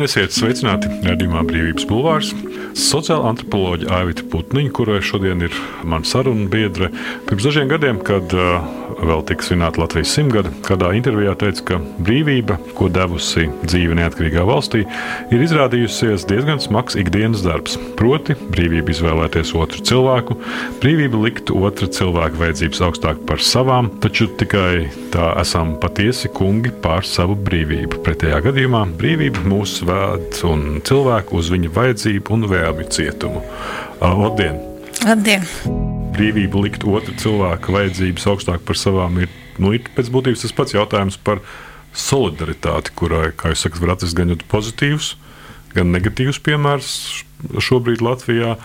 Labdien, esiet sveicināti redzamā brīvības bulvārs. Sociāla antropoloģija Aivita Putniņa, kurai šodien ir mana saruna biedre, pirms dažiem gadiem, kad uh, vēl tika svinēta Latvijas simtgada, kādā intervijā teica, ka brīvība, ko devusi dzīve neatkarīgā valstī, ir izrādījusies diezgan smags ikdienas darbs. Proti, brīvība izvēlēties otru cilvēku, brīvība likt otra cilvēka vajadzības augstāk par savām, taču tikai tā esam patiesi kungi pār savu brīvību. Pretējā gadījumā brīvība mūs ved un cilvēku uz viņa vajadzību un vēlmi cietumu. Labdien! Labdien! Brīvība likt otru cilvēku vajadzības augstāk par savām ir, nu, ir pēc būtības tas pats jautājums par solidaritāti, kurai, kā jūs sakat, var atrast gan pozitīvs, gan negatīvs piemērs šobrīd Latvijā.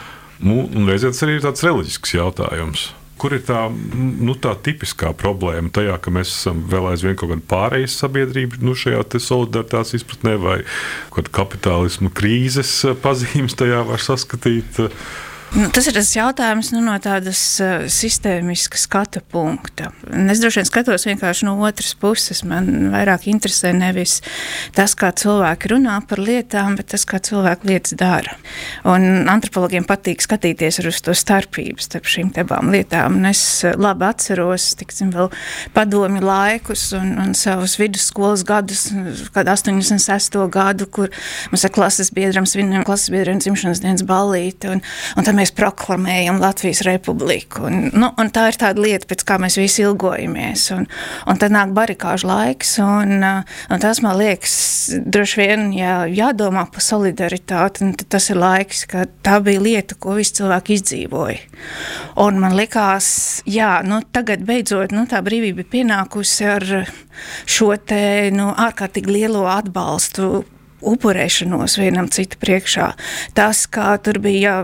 Nu, un reizē tas arī ir tāds reliģisks jautājums. Kur ir tā, nu, tā tipiskā problēma tajā, ka mēs esam vēl aizvien kaut kāda pārējais sabiedrība nu, šajā solidaritātes izpratnē, vai kāda kapitālisma krīzes pazīmes tajā var saskatīt? Nu, tas ir tas jautājums nu, no tādas uh, sistēmiskas skatu punkta. Es droši vien skatos vienkārši no otras puses. Man vairāk interesē nevis tas, kā cilvēki runā par lietām, bet tas, kā cilvēki lietas dara. Un antropologiem patīk skatīties uz to starpību starp šīm abām lietām. Un es labi atceros tiksim, vēl padomi laikus un, un savus vidusskolas gadus, kad 86. gadu, kur mums ar klases biedram svinējām klases biedriem dzimšanas dienas ballīti. Un, un mēs proklamējam Latvijas republiku. Un, nu, un tā ir tāda lieta, pēc kā mēs visi ilgojamies. Un, un tad nāk barikāžu laiks, un, un tas man liekas, droši vien, ja jādomā par solidaritāti, tad tas ir laiks, kad tā bija lieta, ko visi cilvēki izdzīvoja. Un man likās, jā, nu, tagad beidzot nu, tā brīvība ir pienākusi ar šo te, nu, ārkārtīgi lielo atbalstu upurēšanos vienam citu priekšā. Tas, kā tur bija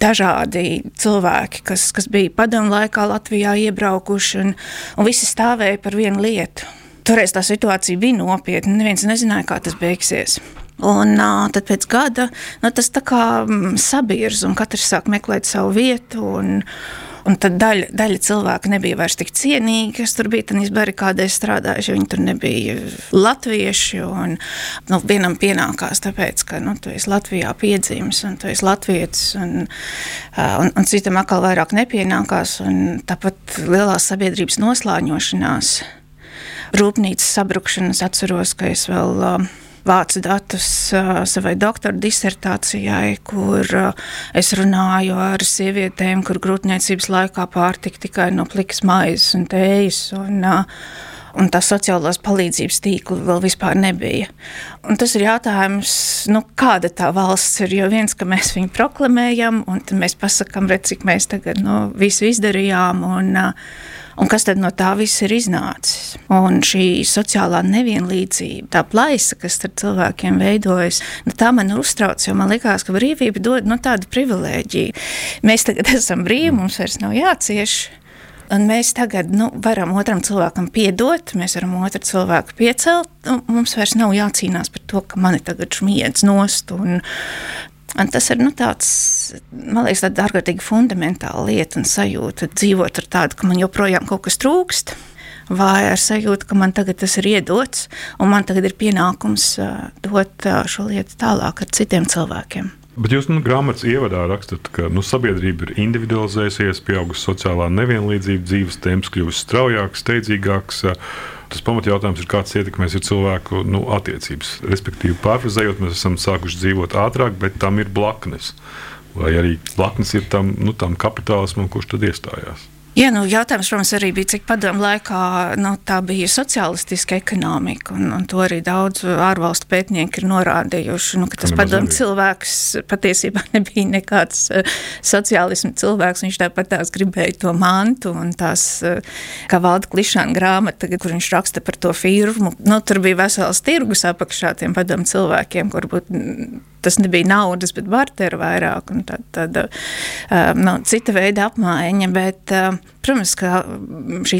dažādi cilvēki, kas, kas bija padomu laikā Latvijā iebraukuši, un, un visi stāvēja par vienu lietu. Toreiz tā situācija bija nopietna, neviens nezināja, kā tas beigsies. Un tad pēc gada nu, tas tā kā sabiež, un katrs sāk meklēt savu vietu. Un, Un tad daļa, daļa cilvēku nebija vairs tik cienīgi, kas tur bija tajās barikādēs strādājuši. Viņi tur nebija latvieši. Un, nu, vienam pienākās, tāpēc, ka nu, tu esi Latvijā piedzimis un tu esi latvietis. Un, un, un citam atkal vairāk nepienākās. Tāpat lielās sabiedrības noslāņošanās, rūpnīcas sabrukšanas atceros, ka es vēl. Uh, vācu datus savai doktora disertācijai, kur es runāju ar sievietēm, kur grūtniecības laikā pārtika tikai no plikas maizes un tējas. Un, un tā sociālās palīdzības tīkla vēl vispār nebija. Un tas ir jautājums, nu, kāda tā valsts ir. Jo viens, ka mēs viņu proklamējam, un mēs pasakām, redz, cik mēs tagad nu, visu izdarījām. Un, uh, Un kas tad no tā viss ir iznācis? Un šī sociālā nevienlīdzība, tā plaisa, kas starp cilvēkiem veidojas, nu, tā man uztrauc, jo man liekas, ka brīvība dod nu, tādu privilēģiju. Mēs tagad esam brīvi, mums vairs nav jācieš. Un mēs tagad nu, varam otram cilvēkam piedot, mēs varam otru cilvēku piecelt. Mums vairs nav jācīnās par to, ka mani tagad smiedz nost. Un, Un tas ir nu, tāds, man liekas, tāda ārkārtīgi fundamentāla lieta un sajūta. Dzīvot ar tādu, ka man joprojām kaut kas trūkst, vai ar sajūtu, ka man tagad tas ir iedots, un man tagad ir pienākums dot šo lietu tālāk ar citiem cilvēkiem. Bet jūs nu, grāmatā ievadā rakstat, ka nu, sabiedrība ir individualizējusies, pieaugusi sociālā nevienlīdzība, dzīves temps kļuvis straujāks, steidzīgāks. Tas pamatjautājums ir, kāds ietekmēs cilvēku nu, attiecības. Respektīvi, pārfrazējot, mēs esam sākuši dzīvot ātrāk, bet tam ir blaknes. Vai arī blaknes ir tam, nu, tam kapitālismam, kurš tad iestājās. Jā, nu, jautājums, protams, arī bija, cik padomu laikā nu, tā bija sociālistiska ekonomika. Un, un to arī daudz ārvalstu pētnieki ir norādījuši. Nu, tas padomu cilvēks patiesībā nebija nekāds uh, sociālisma cilvēks. Viņš tāpat tās gribēja to mantu un tās, uh, kā valda klišāna grāmata, kur viņš raksta par to firmu. Nu, tur bija vesels tirgus apakšā tiem padomu cilvēkiem, kur būtu tas nebija naudas, bet bartera vairāk un tāda tā, uh, no, cita veida apmaiņa. Bet, uh, Protams, ka šī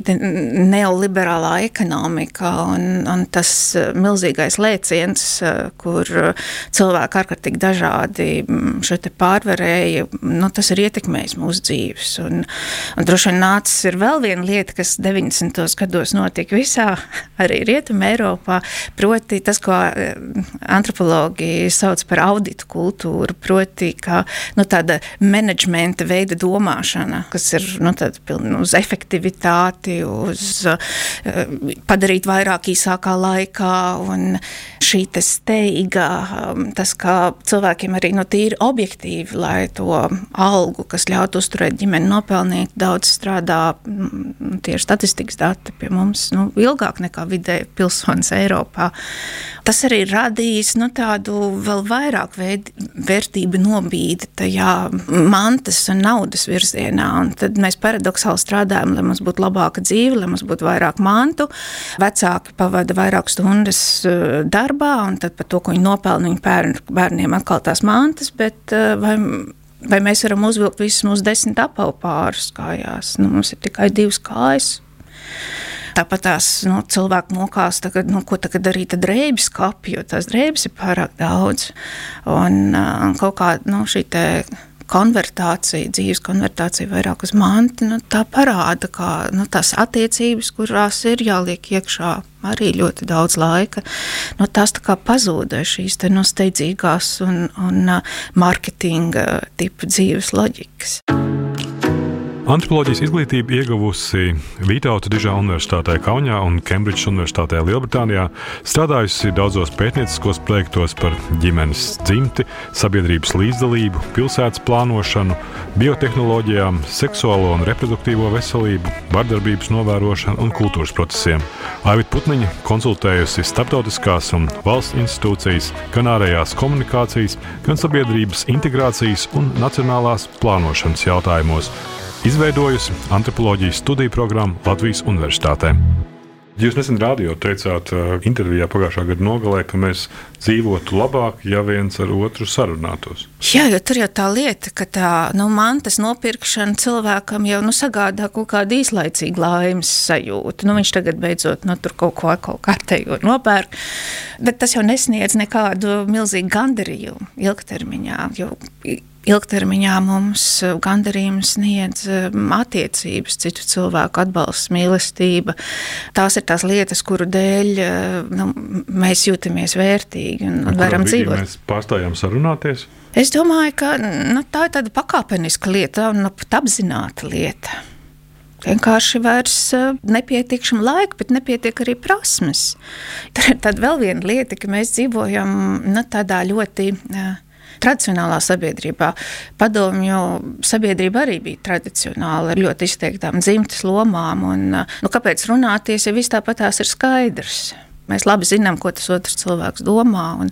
neoliberālā ekonomika un, un tas milzīgais lēciens, kur cilvēki ārkārtīgi dažādi te pārvarēja, nu, tas ir ietekmējis mūsu dzīves. Un, un droši vien nācis ir vēl viena lieta, kas 90. gados notika visā, arī Rietumē Eiropā, proti tas, ko antropologi sauc par auditu kultūru, proti, ka nu, tāda menedžmenta veida domāšana, kas ir nu, uz efektivitāti, uz uh, padarīt vairāk īsākā laikā, un šī steiga, um, tas, ka cilvēkiem arī nu, tīri objektīvi, lai to algu, kas ļautu uzturēt ģimeni, nopelnīt, daudz strādā mm, tieši statistikas dati pie mums nu, ilgāk nekā vidēji pilsonis Eiropā. Tas arī radīs nu, tādu vēl vairāk veid, vērtību nobīdi tajā mantas un naudas virzienā. Un tad mēs paradoxāli strādājam, lai mums būtu labāka dzīve, lai mums būtu vairāk mantu. Vecāki pavada vairāk stundas eh, darbā, un tad par to, ko viņi nopelna bērn, bērniem atkal tās mantas. Bet, eh, vai, vai mēs varam uzvilkt visus mūsu desmit apavu pārus kājās? Nu, mums ir tikai divas kājas. Tāpat tās nu, cilvēki mokās, tagad, nu, ko tagad darīt ar drēbes kapu, jo tās drēbes ir pārāk daudz. Un uh, kaut kā nu, šī konvertācija, dzīves konvertācija vairāk uz mantu, nu, tā parāda, ka nu, tās attiecības, kurās ir jāliek iekšā arī ļoti daudz laika, nu, tās tā kā pazuda šīs te, nu, steidzīgās un, un uh, marketinga tipa dzīves loģikas. Antropoloģijas izglītību ieguvusi Vītauta Dižā Universitātē Kaunijā un Kembridžas Universitātē Lielbritānijā, strādājusi daudzos pētnieciskos projektos par ģimenes dzimti, sabiedrības līdzdalību, pilsētas plānošanu, biotehnoloģijām, seksuālo un reproduktīvo veselību, vardarbības novērošanu un kultūras procesiem. Aivita Putniņa konsultējusi starptautiskās un valsts institūcijas, gan ārējās komunikācijas, gan sabiedrības integrācijas un nacionālās plānošanas jautājumos izveidojusi antropoloģijas studiju programmu Latvijas Universitātē. Jūs nesen rādījāt, teicāt, uh, intervijā pagājušā gada nogalē, ka mēs dzīvotu labāk, ja viens ar otru sarunātos. Jā, jo tur jau tā lieta, ka tā nu, mantas nopirkšana cilvēkam jau nu, sagādā kaut kādu īslaicīgu laimes sajūtu. Nu, viņš tagad beidzot nu, tur kaut ko kaut kārtējo nopērk, bet tas jau nesniedz nekādu milzīgu gandarījumu ilgtermiņā. Jo ilgtermiņā mums eh, gandarījumu sniedz eh, attiecības, citu cilvēku atbalsts, mīlestība. Tās ir tās lietas, kuru dēļ eh, nu, mēs jūtamies vērtīgi un, un varam dzīvot. Mēs pārstājām sarunāties. Es domāju, ka nu, tā ir tāda pakāpeniska lieta un nu, pat apzināta lieta. Vienkārši vairs nepietiekama laika, bet nepietiek arī prasmes. Tad vēl viena lieta, ka mēs dzīvojam nu, tādā ļoti uh, tradicionālā sabiedrībā. Padomju sabiedrība arī bija tradicionāla ar ļoti izteiktām dzimtas lomām. Un, nu, kāpēc runāties, ja viss tāpat tās ir skaidrs? Mēs labi zinām, ko tas otrs cilvēks domā. Un,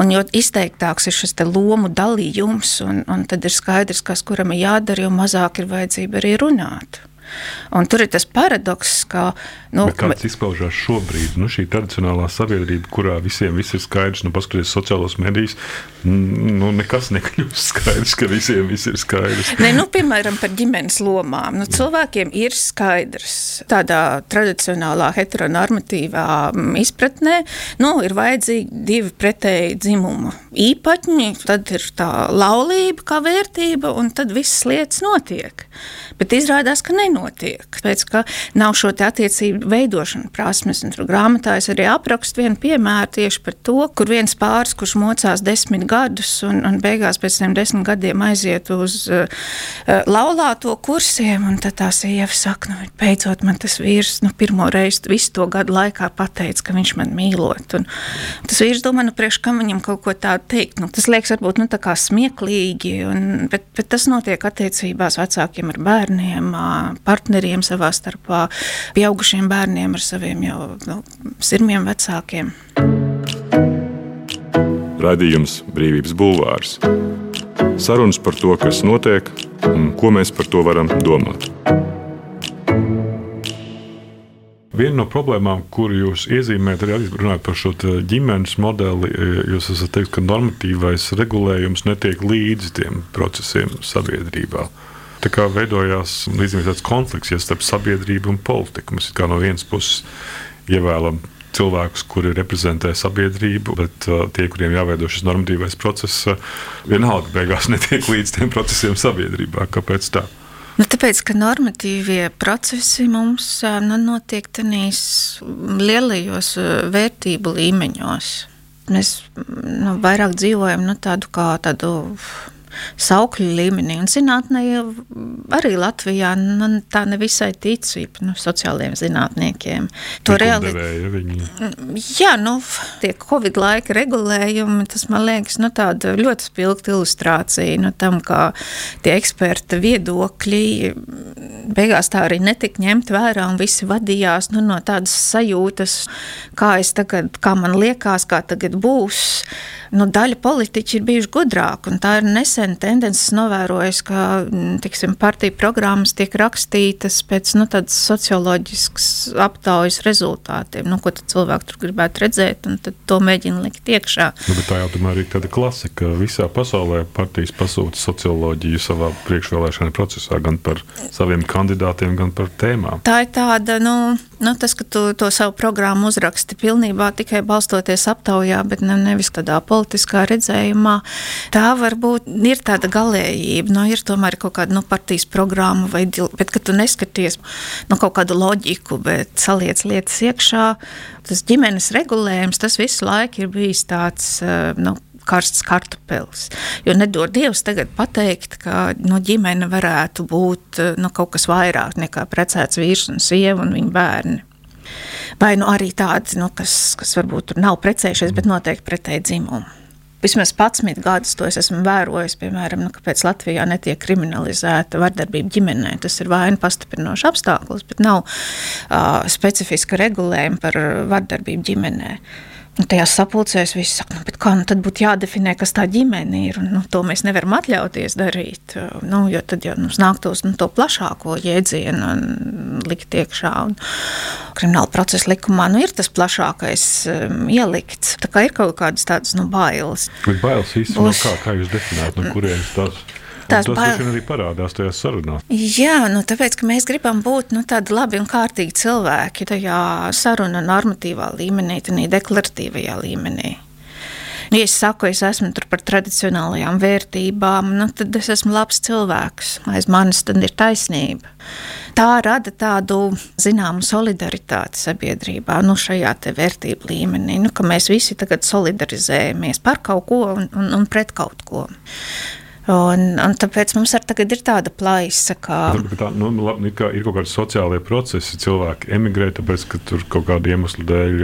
un jo izteiktāks ir šis lomu dalījums, un, un tad ir skaidrs, kas kuram ir jādara, jo mazāk ir vajadzība arī runāt. Un tur ir tas paradoks, ka. Nu, Bet kāds izpaužās šobrīd? Nu, šī tradicionālā sabiedrība, kurā visiem viss ir skaidrs, nu, paskatieties sociālos medijos, nu, nekas nekļūst skaidrs, ka visiem viss ir skaidrs. Ne, nu, piemēram, par ģimenes lomām. Nu, cilvēkiem ir skaidrs, tādā tradicionālā heteronormatīvā mm, izpratnē, nu, ir vajadzīgi divi pretēji dzimumu īpaņi, tad ir tā laulība kā vērtība, un tad visas lietas notiek. Bet izrādās, ka nenotiek. Tāpēc, ka nav šo attiecību veidošanu prasmes. Tur grāmatā es arī aprakstu vienu piemēru tieši par to, kur viens pāris, kurš mocās desmit gadus un, un beigās pēc tam desmit gadiem aiziet uz uh, laulāto kursiem, un tad tā sieva saka, nu, beidzot man tas vīrs nu, pirmo reizi visu to gadu laikā pateica, ka viņš man mīlot. Un tas vīrs domā, nu, priekš kam viņam kaut ko tādu teikt. Nu, tas liekas varbūt nu, smieklīgi, un, bet, bet tas notiek attiecībās vecākiem ar bērniem, partneriem savā starpā, pieaugušiem bērniem ar saviem jau nu, sirmiem vecākiem. Radījums Brīvības Bulvārs. Sarunas par to, kas notiek un ko mēs par to varam domāt. Viena no problēmām, kur jūs iezīmējat, arī runājot par šo ģimenes modeli, jūs esat teikt, ka normatīvais regulējums netiek līdzi tiem procesiem sabiedrībā. Tā kā veidojās līdzīgi tāds konflikts ja starp sabiedrību un politiku. Mēs no vienas puses ievēlam cilvēkus, kuri reprezentē sabiedrību, bet uh, tie, kuriem jāveido šis normatīvais process, uh, vienalga beigās netiek līdz tiem procesiem sabiedrībā. Kāpēc tā? Nu, tāpēc, ka normatīvie procesi mums nu, notiek tādīs lielajos vērtību līmeņos. Mēs nu, vairāk dzīvojam nu, tādu kā tādu saukļu līmenī. Un zinātnē arī Latvijā nu, tā nevisai tic nu, sociālajiem zinātniekiem. To. Viņi... Jā, nu, tie Covid laika regulējumi, tas man liekas nu, ļoti spilgta ilustrācija nu, tam, kā tie eksperta viedokļi beigās tā arī netika ņemt vērā un visi vadījās nu, no tādas sajūtas, kā tagad, kā man liekas, kā tagad būs nu, daļa politiķi ir bijuši gudrāki. Tā ir nesena tendence, novērojis, ka mm, tiksim, partiju programmas tiek rakstītas pēc nu, socioloģiskas aptaujas rezultātiem. Nu, ko cilvēki tur gribētu redzēt, un to mēģina likt iekšā. Nu, tā jau tomēr ir tāda klasika. Visā pasaulē partijas pasūta socioloģiju savā priekšvēlēšana procesā, gan par saviem kandidātiem, gan par tēmām. Tā ir tāda, nu, nu tas, ka tu to savu programmu uzraksti pilnībā tikai balstoties aptaujā, bet ne, nevis tādā politiskā redzējumā, tā varbūt ir tāda galējība. Nu, ir tomēr kaut kāda nu, partijas programma, vai, bet kad tu neskaties nu, kaut kādu loģiku, bet saliec lietas iekšā, tas ģimenes regulējums, tas visu laiku ir bijis tāds. Eh, nu, karsts kartupeļs. Jo nedod Dievs tagad pateikt, ka no ģimene varētu būt nu, kaut kas vairāk nekā precēts vīrs un sieva un viņa bērni. Vai nu arī tādi, nu, kas, kas varbūt nav precējušies, bet noteikti pretēji dzimumu. Vismaz 11 gadus to es esmu vērojis, piemēram, nu, kāpēc Latvijā netiek kriminalizēta vardarbība ģimenē. Tas ir vaina pastiprinošs apstākļus, bet nav uh, specifiska regulējuma par vardarbību ģimenē. Uh, nu, tajās sapulcēs viss saka, nu, kā nu, tad būtu jādefinē, kas tā ģimene ir. Un, nu, to mēs nevaram atļauties darīt. Nu, jo tad jau mums nāktos nu, to plašāko jēdzienu likt iekšā. Un, krimināla procesa likumā nu, ir tas plašākais um, ielikts. Tā kā ir kaut kādas tādas nu, bailes. Bet bailes īstenībā, Būs... kā, kā jūs definējat, no kurienes tas ir? Tas bail... arī parādās tajā sarunā. Jā, nu, tāpēc, mēs gribam būt nu, tādi labi un kārtīgi cilvēki tajā saruna normatīvā līmenī, tādā deklaratīvajā līmenī. Ja es saku, es esmu par tradicionālajām vērtībām, nu, tad es esmu labs cilvēks. Aiz manis ir taisnība. Tā rada tādu zināmu solidaritāti sabiedrībā, nu, šajā vērtību līmenī, nu, ka mēs visi tagad solidarizējamies par kaut ko un, un, un pret kaut ko. Un, un tāpēc mums tagad ir tāda plaisa, ka. Tā, nu, labi, kā ir kaut kādi sociālie procesi, cilvēki emigrē, tāpēc, ka tur kaut kāda iemesla dēļ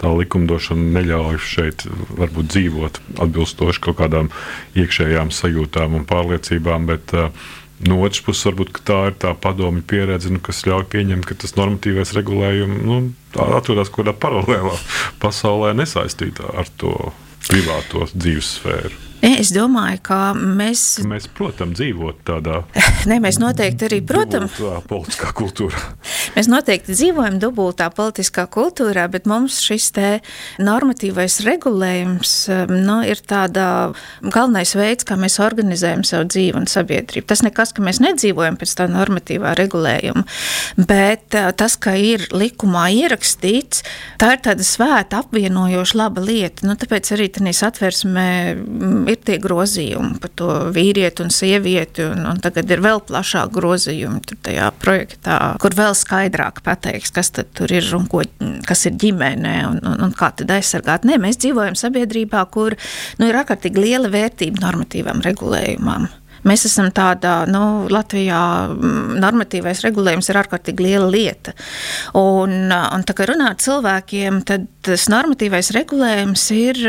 tā likumdošana neļauj šeit varbūt dzīvot atbilstoši kaut kādām iekšējām sajūtām un pārliecībām. Bet, No otras puses, varbūt tā ir tā padomju pieredze, nu, kas ļauj pieņemt, ka tas normatīvais regulējums nu, atrodas kaut kādā paralēlā pasaulē, nesaistītā ar to privāto dzīves sfēru. Es domāju, ka mēs. Mēs, protams, dzīvojam tādā. Nē, mēs noteikti arī, protams, politiskā kultūrā. Mēs noteikti dzīvojam dubultā politiskā kultūrā, bet mums šis te normatīvais regulējums um, nu, ir tādā galvenais veids, kā mēs organizējam savu dzīvi un sabiedrību. Tas nekas, ka mēs nedzīvojam pēc tā normatīvā regulējuma, bet uh, tas, ka ir likumā ierakstīts, tā ir tāda svēta apvienojoša laba lieta. Nu, tāpēc arī tenīs atversmē ir tie grozījumi par to vīrieti un sievieti, un, un tagad ir vēl plašāk grozījumi tajā projektā, kur vēl skaidrāk pateiks, kas tur ir un ko, kas ir ģimenē un, un, un kā tad aizsargāt. Nē, mēs dzīvojam sabiedrībā, kur nu, ir ārkārtīgi liela vērtība normatīvam regulējumam. Mēs esam tādā, nu, Latvijā mm, normatīvais regulējums ir ārkārtīgi liela lieta. Un, un tā kā runā ar cilvēkiem, tad tas normatīvais regulējums ir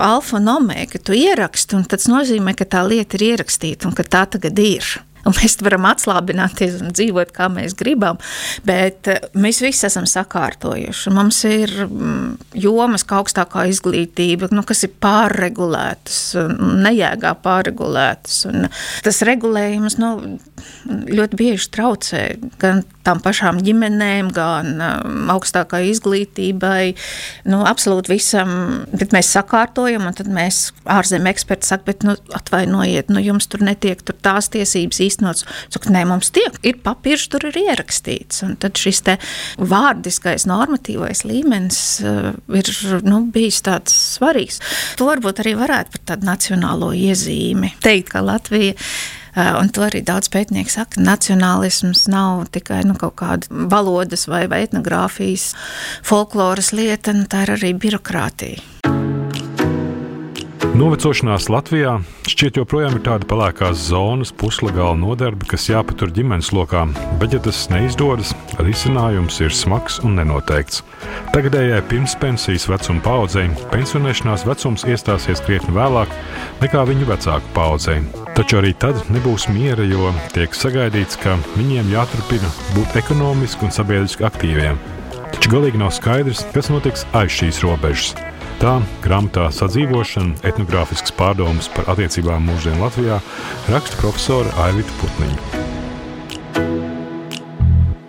alfa un omega. Tu ieraksti, un tas nozīmē, ka tā lieta ir ierakstīta un ka tā tagad ir un mēs varam atslābināties un dzīvot, kā mēs gribam. Bet eh, mēs visi esam sakārtojuši. Mums ir mm, jomas, kā augstākā izglītība, nu, kas ir pārregulētas, nejēgā pārregulētas. Un tas regulējums nu, ļoti bieži traucē gan tām pašām ģimenēm, gan um, augstākai izglītībai, nu, absolūti visam. Bet mēs sakārtojam, un tad mēs ārzemju eksperti saka, bet nu, atvainojiet, nu, jums tur netiek tur tās tiesības īstenībā īstenots. Saka, nē, mums tiek, ir papīrs, tur ir ierakstīts. Un tad šis vārdiskais, normatīvais līmenis uh, ir nu, bijis tāds svarīgs. To varbūt arī varētu par tādu nacionālo iezīmi teikt, ka Latvija Uh, un to arī daudz pētnieku saka. Nacionālisms nav tikai nu, kaut kāda valodas vai, vai etnogrāfijas, folkloras lieta, nu, tā ir arī birokrātija. Novecošanās Latvijā šķiet joprojām ir tāda pelēkās zonas, puslegāla nodarbe, kas jāpatur ģimenes lokā, bet, ja tas neizdodas, risinājums ir smags un nenoteikts. Tagadējai pirmspensijas vecuma paudzei pensionēšanās vecums iestāsies krietni vēlāk nekā viņu vecāku paudzei. Taču arī tad nebūs miera, jo tiek sagaidīts, ka viņiem jāturpina būt ekonomiski un sabiedriski aktīviem. Taču galīgi nav skaidrs, kas notiks aiz šīs robežas. Tā grāmatā sadzīvošana, etnogrāfisks pārdomas par attiecībām mūsdienu Latvijā raksta profesora Aivita Putniņa.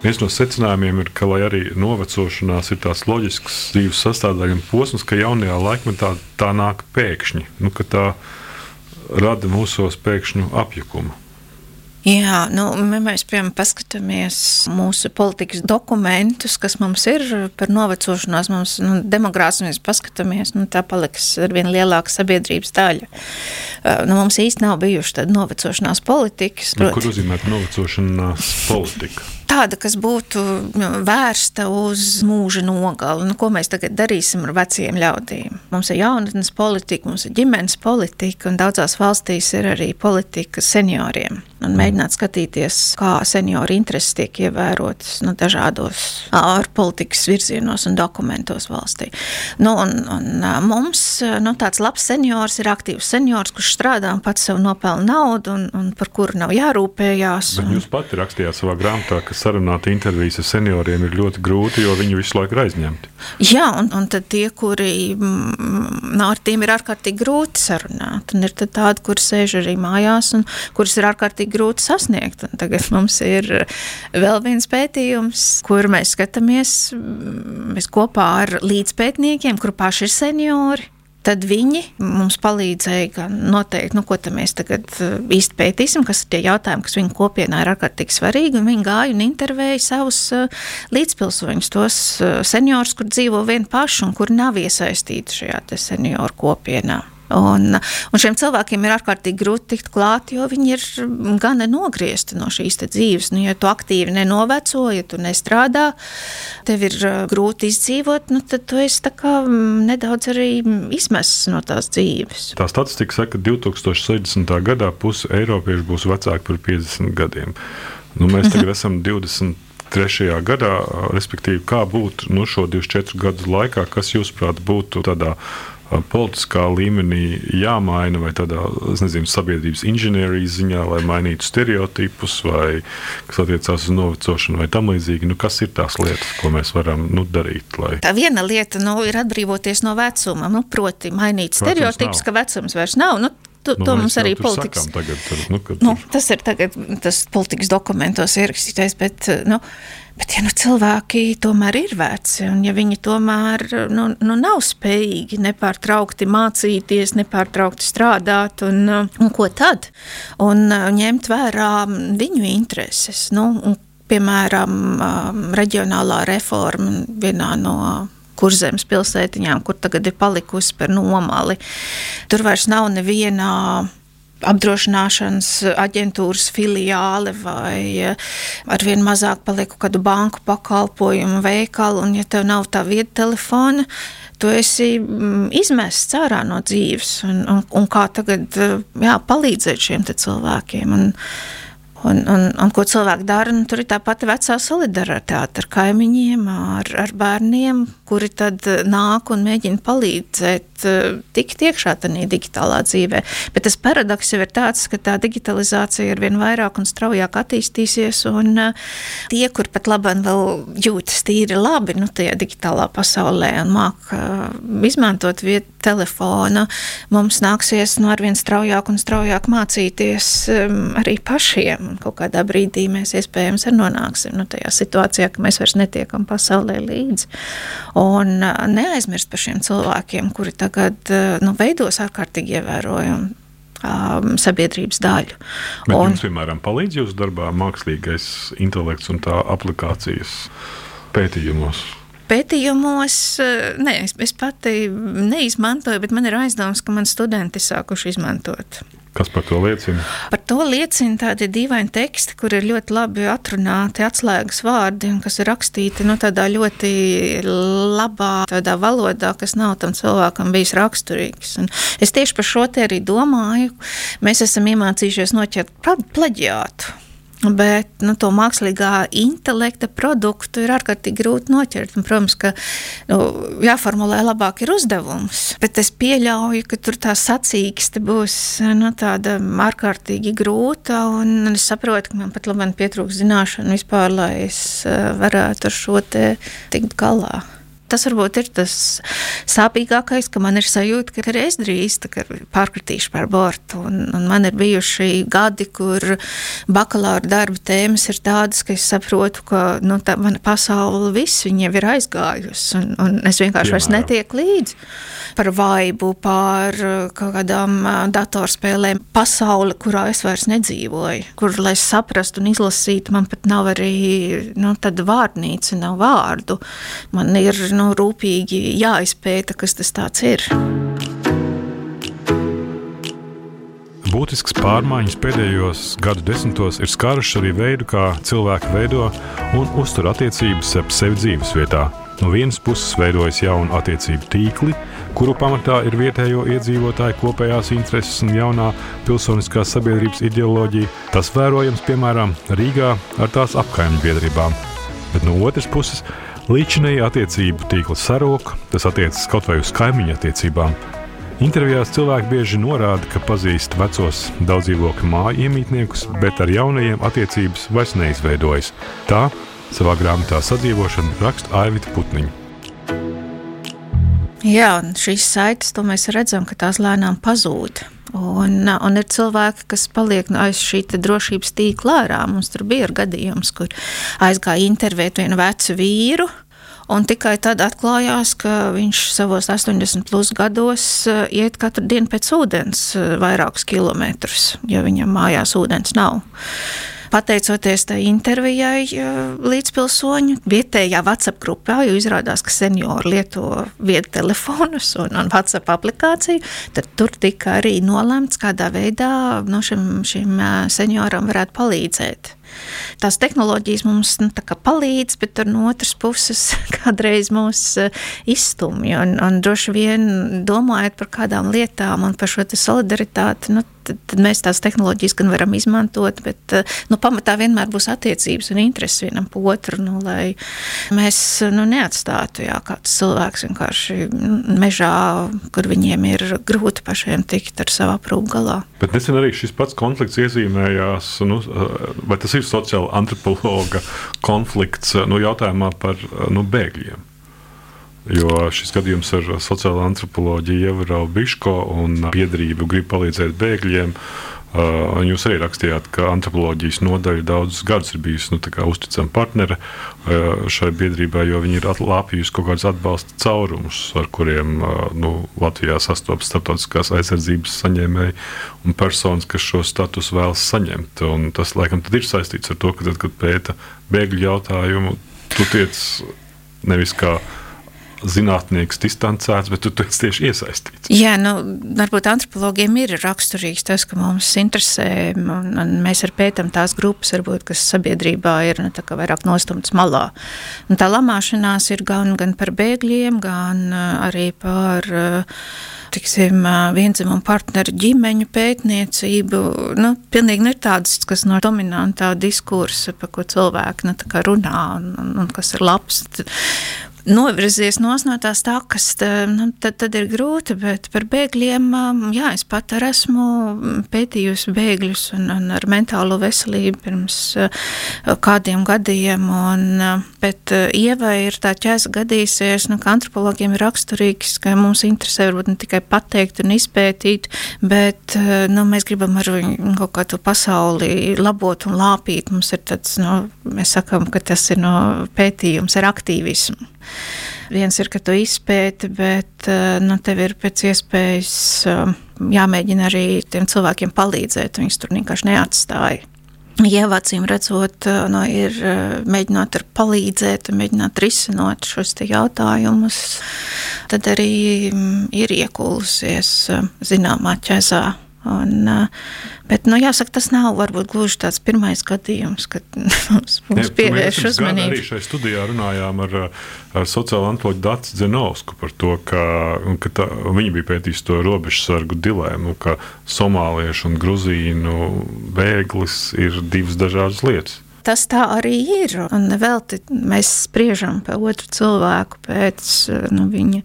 Viens no secinājumiem ir, ka, lai arī novecošanās ir tās loģisks dzīves sastāvdaļa un posms, ka jaunajā laikmetā tā nāk pēkšņi, nu, ka tā rada mūsos pēkšņu apjukumu. Jā, nu, mēs piemēram paskatāmies mūsu politikas dokumentus, kas mums ir par novecošanās. Mums nu, demogrāfs mēs paskatāmies, nu, tā paliks ar vien lielāka sabiedrības daļa. Nu, mums īsti nav bijuši tāda novecošanās politikas. Nu, kur nozīmē novecošanās politika? tāda, kas būtu nu, vērsta uz mūža nogali. Nu, ko mēs tagad darīsim ar veciem ļaudīm? Mums ir jaunatnes politika, mums ir ģimenes politika, un daudzās valstīs ir arī politika senioriem. Un mēģināt skatīties, kā senioru intereses tiek ievērotas nu, dažādos ārpolitikas virzienos un dokumentos valstī. Nu, un, un mums nu, tāds labs seniors ir aktīvs seniors, kurš strādā un pats sev nopelna naudu un, un par kuru nav jārūpējās. Bet un... jūs pati rakstījāt savā grāmatā, ka sarunāt intervijas ar senioriem ir ļoti grūti, jo viņi visu laiku ir aizņemti. Jā, un, un tad tie, kuri mm, ar tiem ir ārkārtīgi grūti sarunāt, un ir tādi, kur sēž arī mājās, un kurus ir ārkārtīgi grūti sasniegt. Un tagad mums ir vēl viens pētījums, kur mēs skatāmies mēs kopā ar līdzpētniekiem, kur paši ir seniori tad viņi mums palīdzēja noteikt, nu, ko mēs tagad uh, īsti pētīsim, kas ir tie jautājumi, kas viņu kopienā ir ārkārtīgi svarīgi. Viņi gāja un intervēja savus uh, līdzpilsoņus, tos seniorus, kur dzīvo vien paši un kur nav iesaistīti šajā senioru kopienā. Un, un šiem cilvēkiem ir ārkārtīgi grūti tikt klāt, jo viņi ir gan nogriezti no šīs dzīves. Nu, ja tu aktīvi nenoveco, ja tu nestrādā, tev ir uh, grūti izdzīvot, nu, tad tu esi mm, nedaudz arī izmests no tās dzīves. Tā statistika saka, ka 2060. gadā puse eiropiešu būs vecāki par 50 gadiem. Nu, mēs tagad esam 20. Trešajā gadā, respektīvi, kā būtu nu, šo 24 gadu laikā, kas, jūsuprāt, būtu tādā politiskā līmenī jāmaina, vai tādā nezinu, sabiedrības inženierijas ziņā, lai mainītu stereotipus, vai kas attiecās uz novecošanu, vai tam līdzīgi. Nu, kas ir tās lietas, ko mēs varam nu, darīt? Lai... Tā viena lieta nu, ir atbrīvoties no vecuma, nu, proti, mainīt stereotipus, ka vecums vairs nav. Nu, Tu, nu, to mums arī politikas. Tagad, tur, nu, tur... Nu, tas ir tagad, tas politikas dokumentos ierakstītais, bet nu, Bet, ja nu, cilvēki tomēr ir veci, un ja viņi tomēr nu, nu, nav spējīgi nepārtraukti mācīties, nepārtraukti strādāt, un, un ko tad? Un ņemt vērā viņu intereses. Nu, un, piemēram, reģionālā reforma vienā no kurzemes pilsētiņām, kur tagad ir palikusi par nomali. Tur vairs nav nevienā apdrošināšanas aģentūras filiāli vai eh, ar vien mazāk palieku kādu banku pakalpojumu veikalu, un ja tev nav tā vieta telefona, tu esi mm, izmests ārā no dzīves, un, un, un kā tagad eh, jā, palīdzēt šiem cilvēkiem. Un, Un, un, un ko cilvēki dara? Nu, tur ir tā pati vecā solidaritāte ar kaimiņiem, ar, ar bērniem, kuri tad nāk un mēģina palīdzēt eh, tikt iekšā tajā digitālā dzīvē. Bet tas paradoks jau ir tāds, ka tā digitalizācija ar vien vairāk un straujāk attīstīsies, un eh, tie, kur pat labāk vēl jūtas tīri labi nu, tajā digitālā pasaulē un māk izmantot vietu telefona, mums nāksies nu, arvien straujāk un straujāk mācīties arī pašiem un kaut kādā brīdī mēs iespējams arī nonāksim nu, tajā situācijā, ka mēs vairs netiekam pasaulē līdzi. Un neaizmirst par šiem cilvēkiem, kuri tagad nu, veidos ārkārtīgi ievērojumu um, sabiedrības daļu. Bet un, jums, piemēram, palīdz jūsu darbā mākslīgais intelekts un tā aplikācijas pētījumos? Pētījumos, ne, es, es pati neizmantoju, bet man ir aizdoms, ka man studenti sākuši izmantot. Kas par to liecina? Par to liecina tādi dīvaini teksti, kur ir ļoti labi atrunāti atslēgas vārdi, kas ir rakstīti nu, tādā ļoti labā tādā valodā, kas nav tam cilvēkam bijis raksturīgs. Un es tieši par šo te arī domāju. Mēs esam iemācījušies noķert plaģiātu. Bet nu, to mākslīgā intelekta produktu ir ārkārtīgi grūti noķert. Un, protams, ka nu, jāformulē labāk ir uzdevums. Bet es pieļauju, ka tur tā sacīkste būs nu, tāda ārkārtīgi grūta. Es saprotu, ka man pat labi pietrūks zināšanu vispār, lai es eh, varētu ar šo te tikt galā. Tas varbūt ir tas sāpīgākais, ka man ir sajūta, ka arī es drīz pārkritīšu par bortu. Un, un man ir bijuši gadi, kur bakalaura darba tēmas ir tādas, ka es saprotu, ka nu, tā mana pasaule viss jau ir aizgājusi, un, un es vienkārši Piemēram. netieku līdzi par vaibu, par kaut kādām datorspēlēm. Pasaule, kurā es vairs nedzīvoju, kur, lai saprastu un izlasītu, man pat nav arī nu, tāda vārdnīca, nav vārdu. Man ir nu, rūpīgi jāizpēta, kas tas ir. Būtisks pārmaiņas pēdējos gadu desmitos ir skārušas arī veidu, kā cilvēki veido un uztur attiecības ap sevi dzīvesvietā. No vienas puses veidojas jauna attiecību tīkli, kuru pamatā ir vietējo iedzīvotāju kopējās intereses un jaunā pilsoniskās sabiedrības ideoloģija. Tas vērojams piemēram Rīgā ar tās apkaimņu biedrībām. Bet no otras puses, Līdzinēji attiecību tīkla sarūk, tas attiecas kaut vai uz kaimiņu attiecībām. Intervijās cilvēki bieži norāda, ka pazīst vecos daudzdzīvokļu māju iemītniekus, bet ar jaunajiem attiecības vairs neizveidojas. Tā savā grāmatā sadzīvošana raksta Aivita Putniņa. Jā, un šīs saites, to mēs redzam, ka tās lēnām pazūd. Un, un ir cilvēki, kas paliek aiz šī drošības tīkla ārā. Mums tur bija gadījums, kur aizgāja intervēt vienu vecu vīru. Un tikai tad atklājās, ka viņš savos 80 plus gados eh, iet katru dienu pēc ūdens eh, vairākus kilometrus, jo viņam mājās ūdens nav. Pateicoties tai intervijai līdzpilsoņu vietējā WhatsApp grupā, jo izrādās, ka seniori lieto vietu telefonus un, un WhatsApp aplikāciju, tad tur tika arī nolemts, kādā veidā no šim, šim senioram varētu palīdzēt. Tās tehnoloģijas mums nu, palīdz, bet no otras puses kādreiz mūs izstumj. Un, un droši vien domājot par kādām lietām un par šo solidaritāti, nu, tad, tad mēs tās tehnoloģijas gan varam izmantot, bet eh, nu, pamatā vienmēr būs attiecības un intereses vienam otru, nu, lai mēs nu, neatstātu jā, kāds cilvēks vienkārši mežā, kur viņiem ir grūti pašiem tikt ar savu aprūpu galā. Bet nesen arī šis pats konflikts iezīmējās, nu, vai tas ir sociāla antropologa konflikts nu, jautājumā par nu, bēgļiem. Jo šis gadījums ar sociālo antropoloģiju Ievara Biško un biedrību grib palīdzēt bēgļiem. Uh, jūs arī rakstījāt, ka antropoloģijas nodaļa daudzus gadus ir bijusi nu, uzticama partnere uh, šai biedrībai, jo viņi ir atlāpījusi kaut kādus atbalsta caurumus, ar kuriem uh, nu, Latvijā sastopas starptautiskās aizsardzības saņēmēji un personas, kas šo statusu vēlas saņemt. Un tas, laikam, ir saistīts ar to, ka tad, kad pēta bēgļu jautājumu, tu tiec nevis kā zinātnieks distancēts, bet tu, tu esi tieši iesaistīts. Jā, nu, varbūt antropologiem ir raksturīgs tas, ka mums interesē, un, un mēs arī pētām tās grupas, varbūt, kas sabiedrībā ir nu, vairāk nostumtas malā. Un tā lamāšanās ir gan, gan par bēgļiem, gan arī par tiksim, vienzimumu partneru ģimeņu pētniecību. Nu, pilnīgi ir tādas, kas no dominantā diskursa, par ko cilvēki nu, runā un, un, un kas ir labs novirzies no tās takas, nu, tad, tad ir grūti. Bet par bēgļiem, jā, es pat arī esmu pētījusi bēgļus un, un ar mentālo veselību pirms kādiem gadiem. Un, bet Ieva ir tā ķēza gadījusies, nu, ka antropologiem ir raksturīgs, ka mums interesē varbūt ne tikai pateikt un izpētīt, bet nu, mēs gribam ar viņu kaut kādu pasauli labot un lāpīt. Mums ir tāds, nu, mēs sakam, ka tas ir no pētījums ar aktīvismu. Viens ir, ka tu izpēti, bet nu, tev ir pēc iespējas jāmēģina arī tiem cilvēkiem palīdzēt. Viņus tur vienkārši neatstāja. Ievācīm redzot, no, ir mēģinot palīdzēt, mēģināt risināt šos jautājumus, tad arī ir iekūlusies zināmā ķezā Un, bet, nu, jāsaka, tas nav varbūt gluži tāds pirmais gadījums, kad mums, mums pievērš uzmanību. Arī šajā studijā runājām ar, ar sociālo antropoloģu Dācis Zenovsku par to, ka, ka tā, viņi bija pētījis to robežsargu dilēmu, ka somāliešu un gruzīnu bēglis ir divas dažādas lietas tas tā arī ir. Un vēl mēs spriežam par otru cilvēku pēc nu, viņa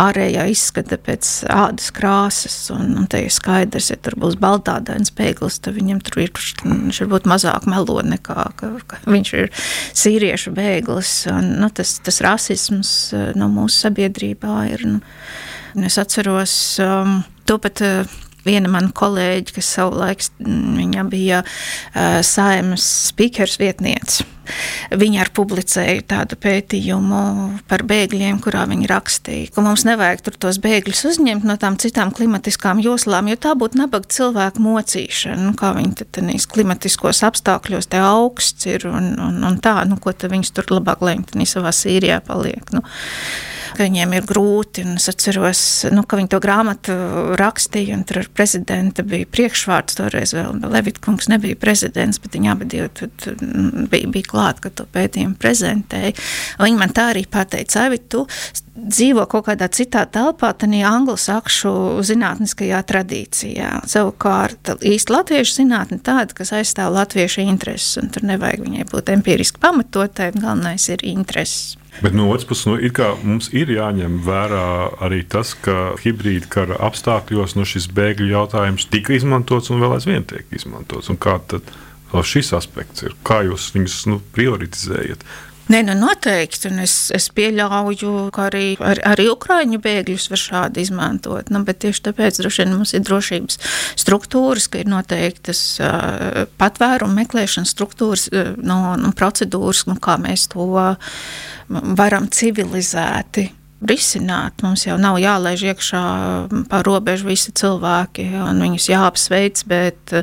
ārējā izskata, pēc ādas krāsas. Un, un te ir skaidrs, ja tur būs baltādains pēklis, tad viņam tur ir viņš varbūt mazāk melo nekā ka, ka viņš ir sīriešu bēglis. Un, nu, tas, tas rasisms no mūsu sabiedrībā ir. Nu, es atceros um, to pat. Uh, viena mana kolēģe, kas savulaik mm, bija uh, saimas speakers vietniece. Viņa arī publicēja tādu pētījumu par bēgļiem, kurā viņa rakstīja, ka mums nevajag tur tos bēgļus uzņemt no tām citām klimatiskām joslām, jo tā būtu nabaga cilvēku mocīšana. Nu, kā viņi tādīs klimatiskos apstākļos te augsts ir un, un, un tā, nu, ko tad viņus tur labāk lēmt, savā Sīrijā paliek. Nu ka viņiem ir grūti. Es atceros, nu, ka viņi to grāmatu rakstīja, un tur prezidenta bija priekšvārds. Toreiz vēl Levitkungs nebija prezidents, bet viņi abi bija, bija klāt, kad to pētījumu prezentēja. Viņi man tā arī pateica, Avi, tu dzīvo kaut kādā citā telpā, tad anglosakšu zinātniskajā tradīcijā. Savukārt īsti latviešu zinātne tāda, kas aizstāv latviešu intereses, un tur nevajag viņai būt empiriski pamatotai, galvenais ir intereses. Bet no otras puses, nu, mums ir jāņem vērā arī tas, ka hibrīda kara apstākļos nu, šis bēgļu jautājums tika izmantots un vēl aizvien tiek izmantots. Un kā tad šis aspekts ir? Kā jūs viņus nu, prioritizējat? Nē, nu noteikti. Es, es pieļauju, ka arī, ar, arī Ukrāņu bēgļus var šādi izmantot. Nu, bet tieši tāpēc droši vien mums ir drošības struktūras, ka ir noteiktas uh, patvērumu meklēšanas struktūras, uh, no, no procedūras, nu, kā mēs to varam civilizēti risināt. Mums jau nav jālaiž iekšā pa robežu visi cilvēki, un viņus jāapsveic, bet,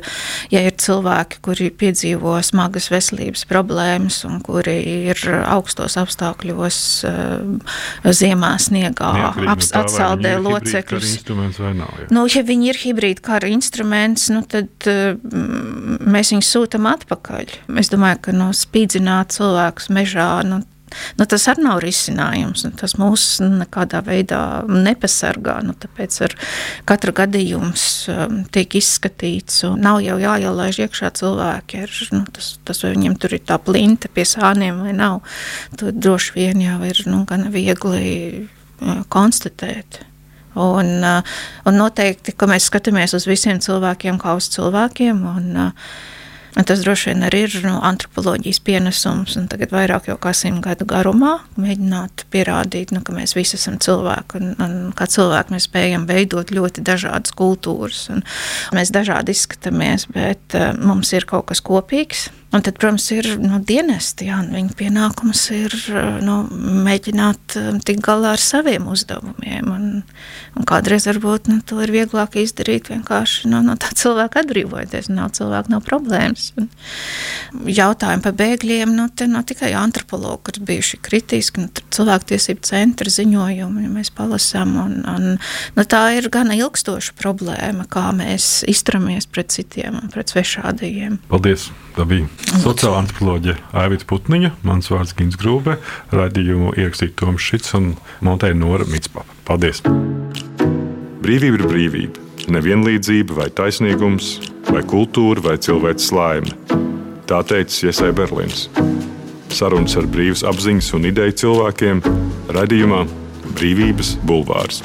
ja ir cilvēki, kuri piedzīvo smagas veselības problēmas un kuri ir augstos apstākļos, eh, ziemā sniegā, aps, no atsaldē locekļus. Nu, ja viņi ir hibrīda kara instruments, nu, tad mm, mēs viņus sūtam atpakaļ. Es domāju, ka no spīdzināt cilvēkus mežā, nu, nu, tas arī nav risinājums. Nu, tas mūs nekādā veidā nepasargā. Nu, tāpēc ar katru gadījumu um, tiek izskatīts. Nav jau jāielaiž iekšā cilvēki. Ar, nu, tas, tas, vai viņiem tur ir tā plinta pie sāniem vai nav, to droši vien jau ir nu, gan viegli uh, konstatēt. Un, uh, un noteikti, ka mēs skatāmies uz visiem cilvēkiem kā uz cilvēkiem. Un, uh, Un tas droši vien arī ir nu, antropoloģijas pienesums. Tagad vairāk jau kā simt gadu garumā mēģināt pierādīt, nu, ka mēs visi esam cilvēki. Un, un kā cilvēki mēs spējam veidot ļoti dažādas kultūras. Mēs dažādi izskatāmies, bet uh, mums ir kaut kas kopīgs. Un tad, protams, ir nu, dienesti. Jā, viņa pienākums ir nu, mēģināt um, tikt galā ar saviem uzdevumiem. Un, un kādreiz varbūt nu, to ir vieglāk izdarīt vienkārši nu, no tā cilvēka atbrīvoties. Nav cilvēka, nav problēmas. Un jautājumi par bēgļiem nu, nav tikai antropologi, kas bijuši kritiski. Nu, cilvēktiesību centra ziņojumi, ja mēs palasām. Un, un, nu, tā ir gana ilgstoša problēma, kā mēs izturamies pret citiem, pret svešādajiem. Paldies! Tā bija sociāla antropoloģija Aivita Putniņa, mans vārds Gins Grūbe, raidījumu ierakstīja Toms Šits un montēja Nora Mitspapa. Paldies! Brīvība ir brīvība, nevienlīdzība vai taisnīgums, vai kultūra vai cilvēks laime. Tā teica Iesai Berlīns. Sarunas ar brīvas apziņas un ideju cilvēkiem raidījumā Brīvības bulvārs.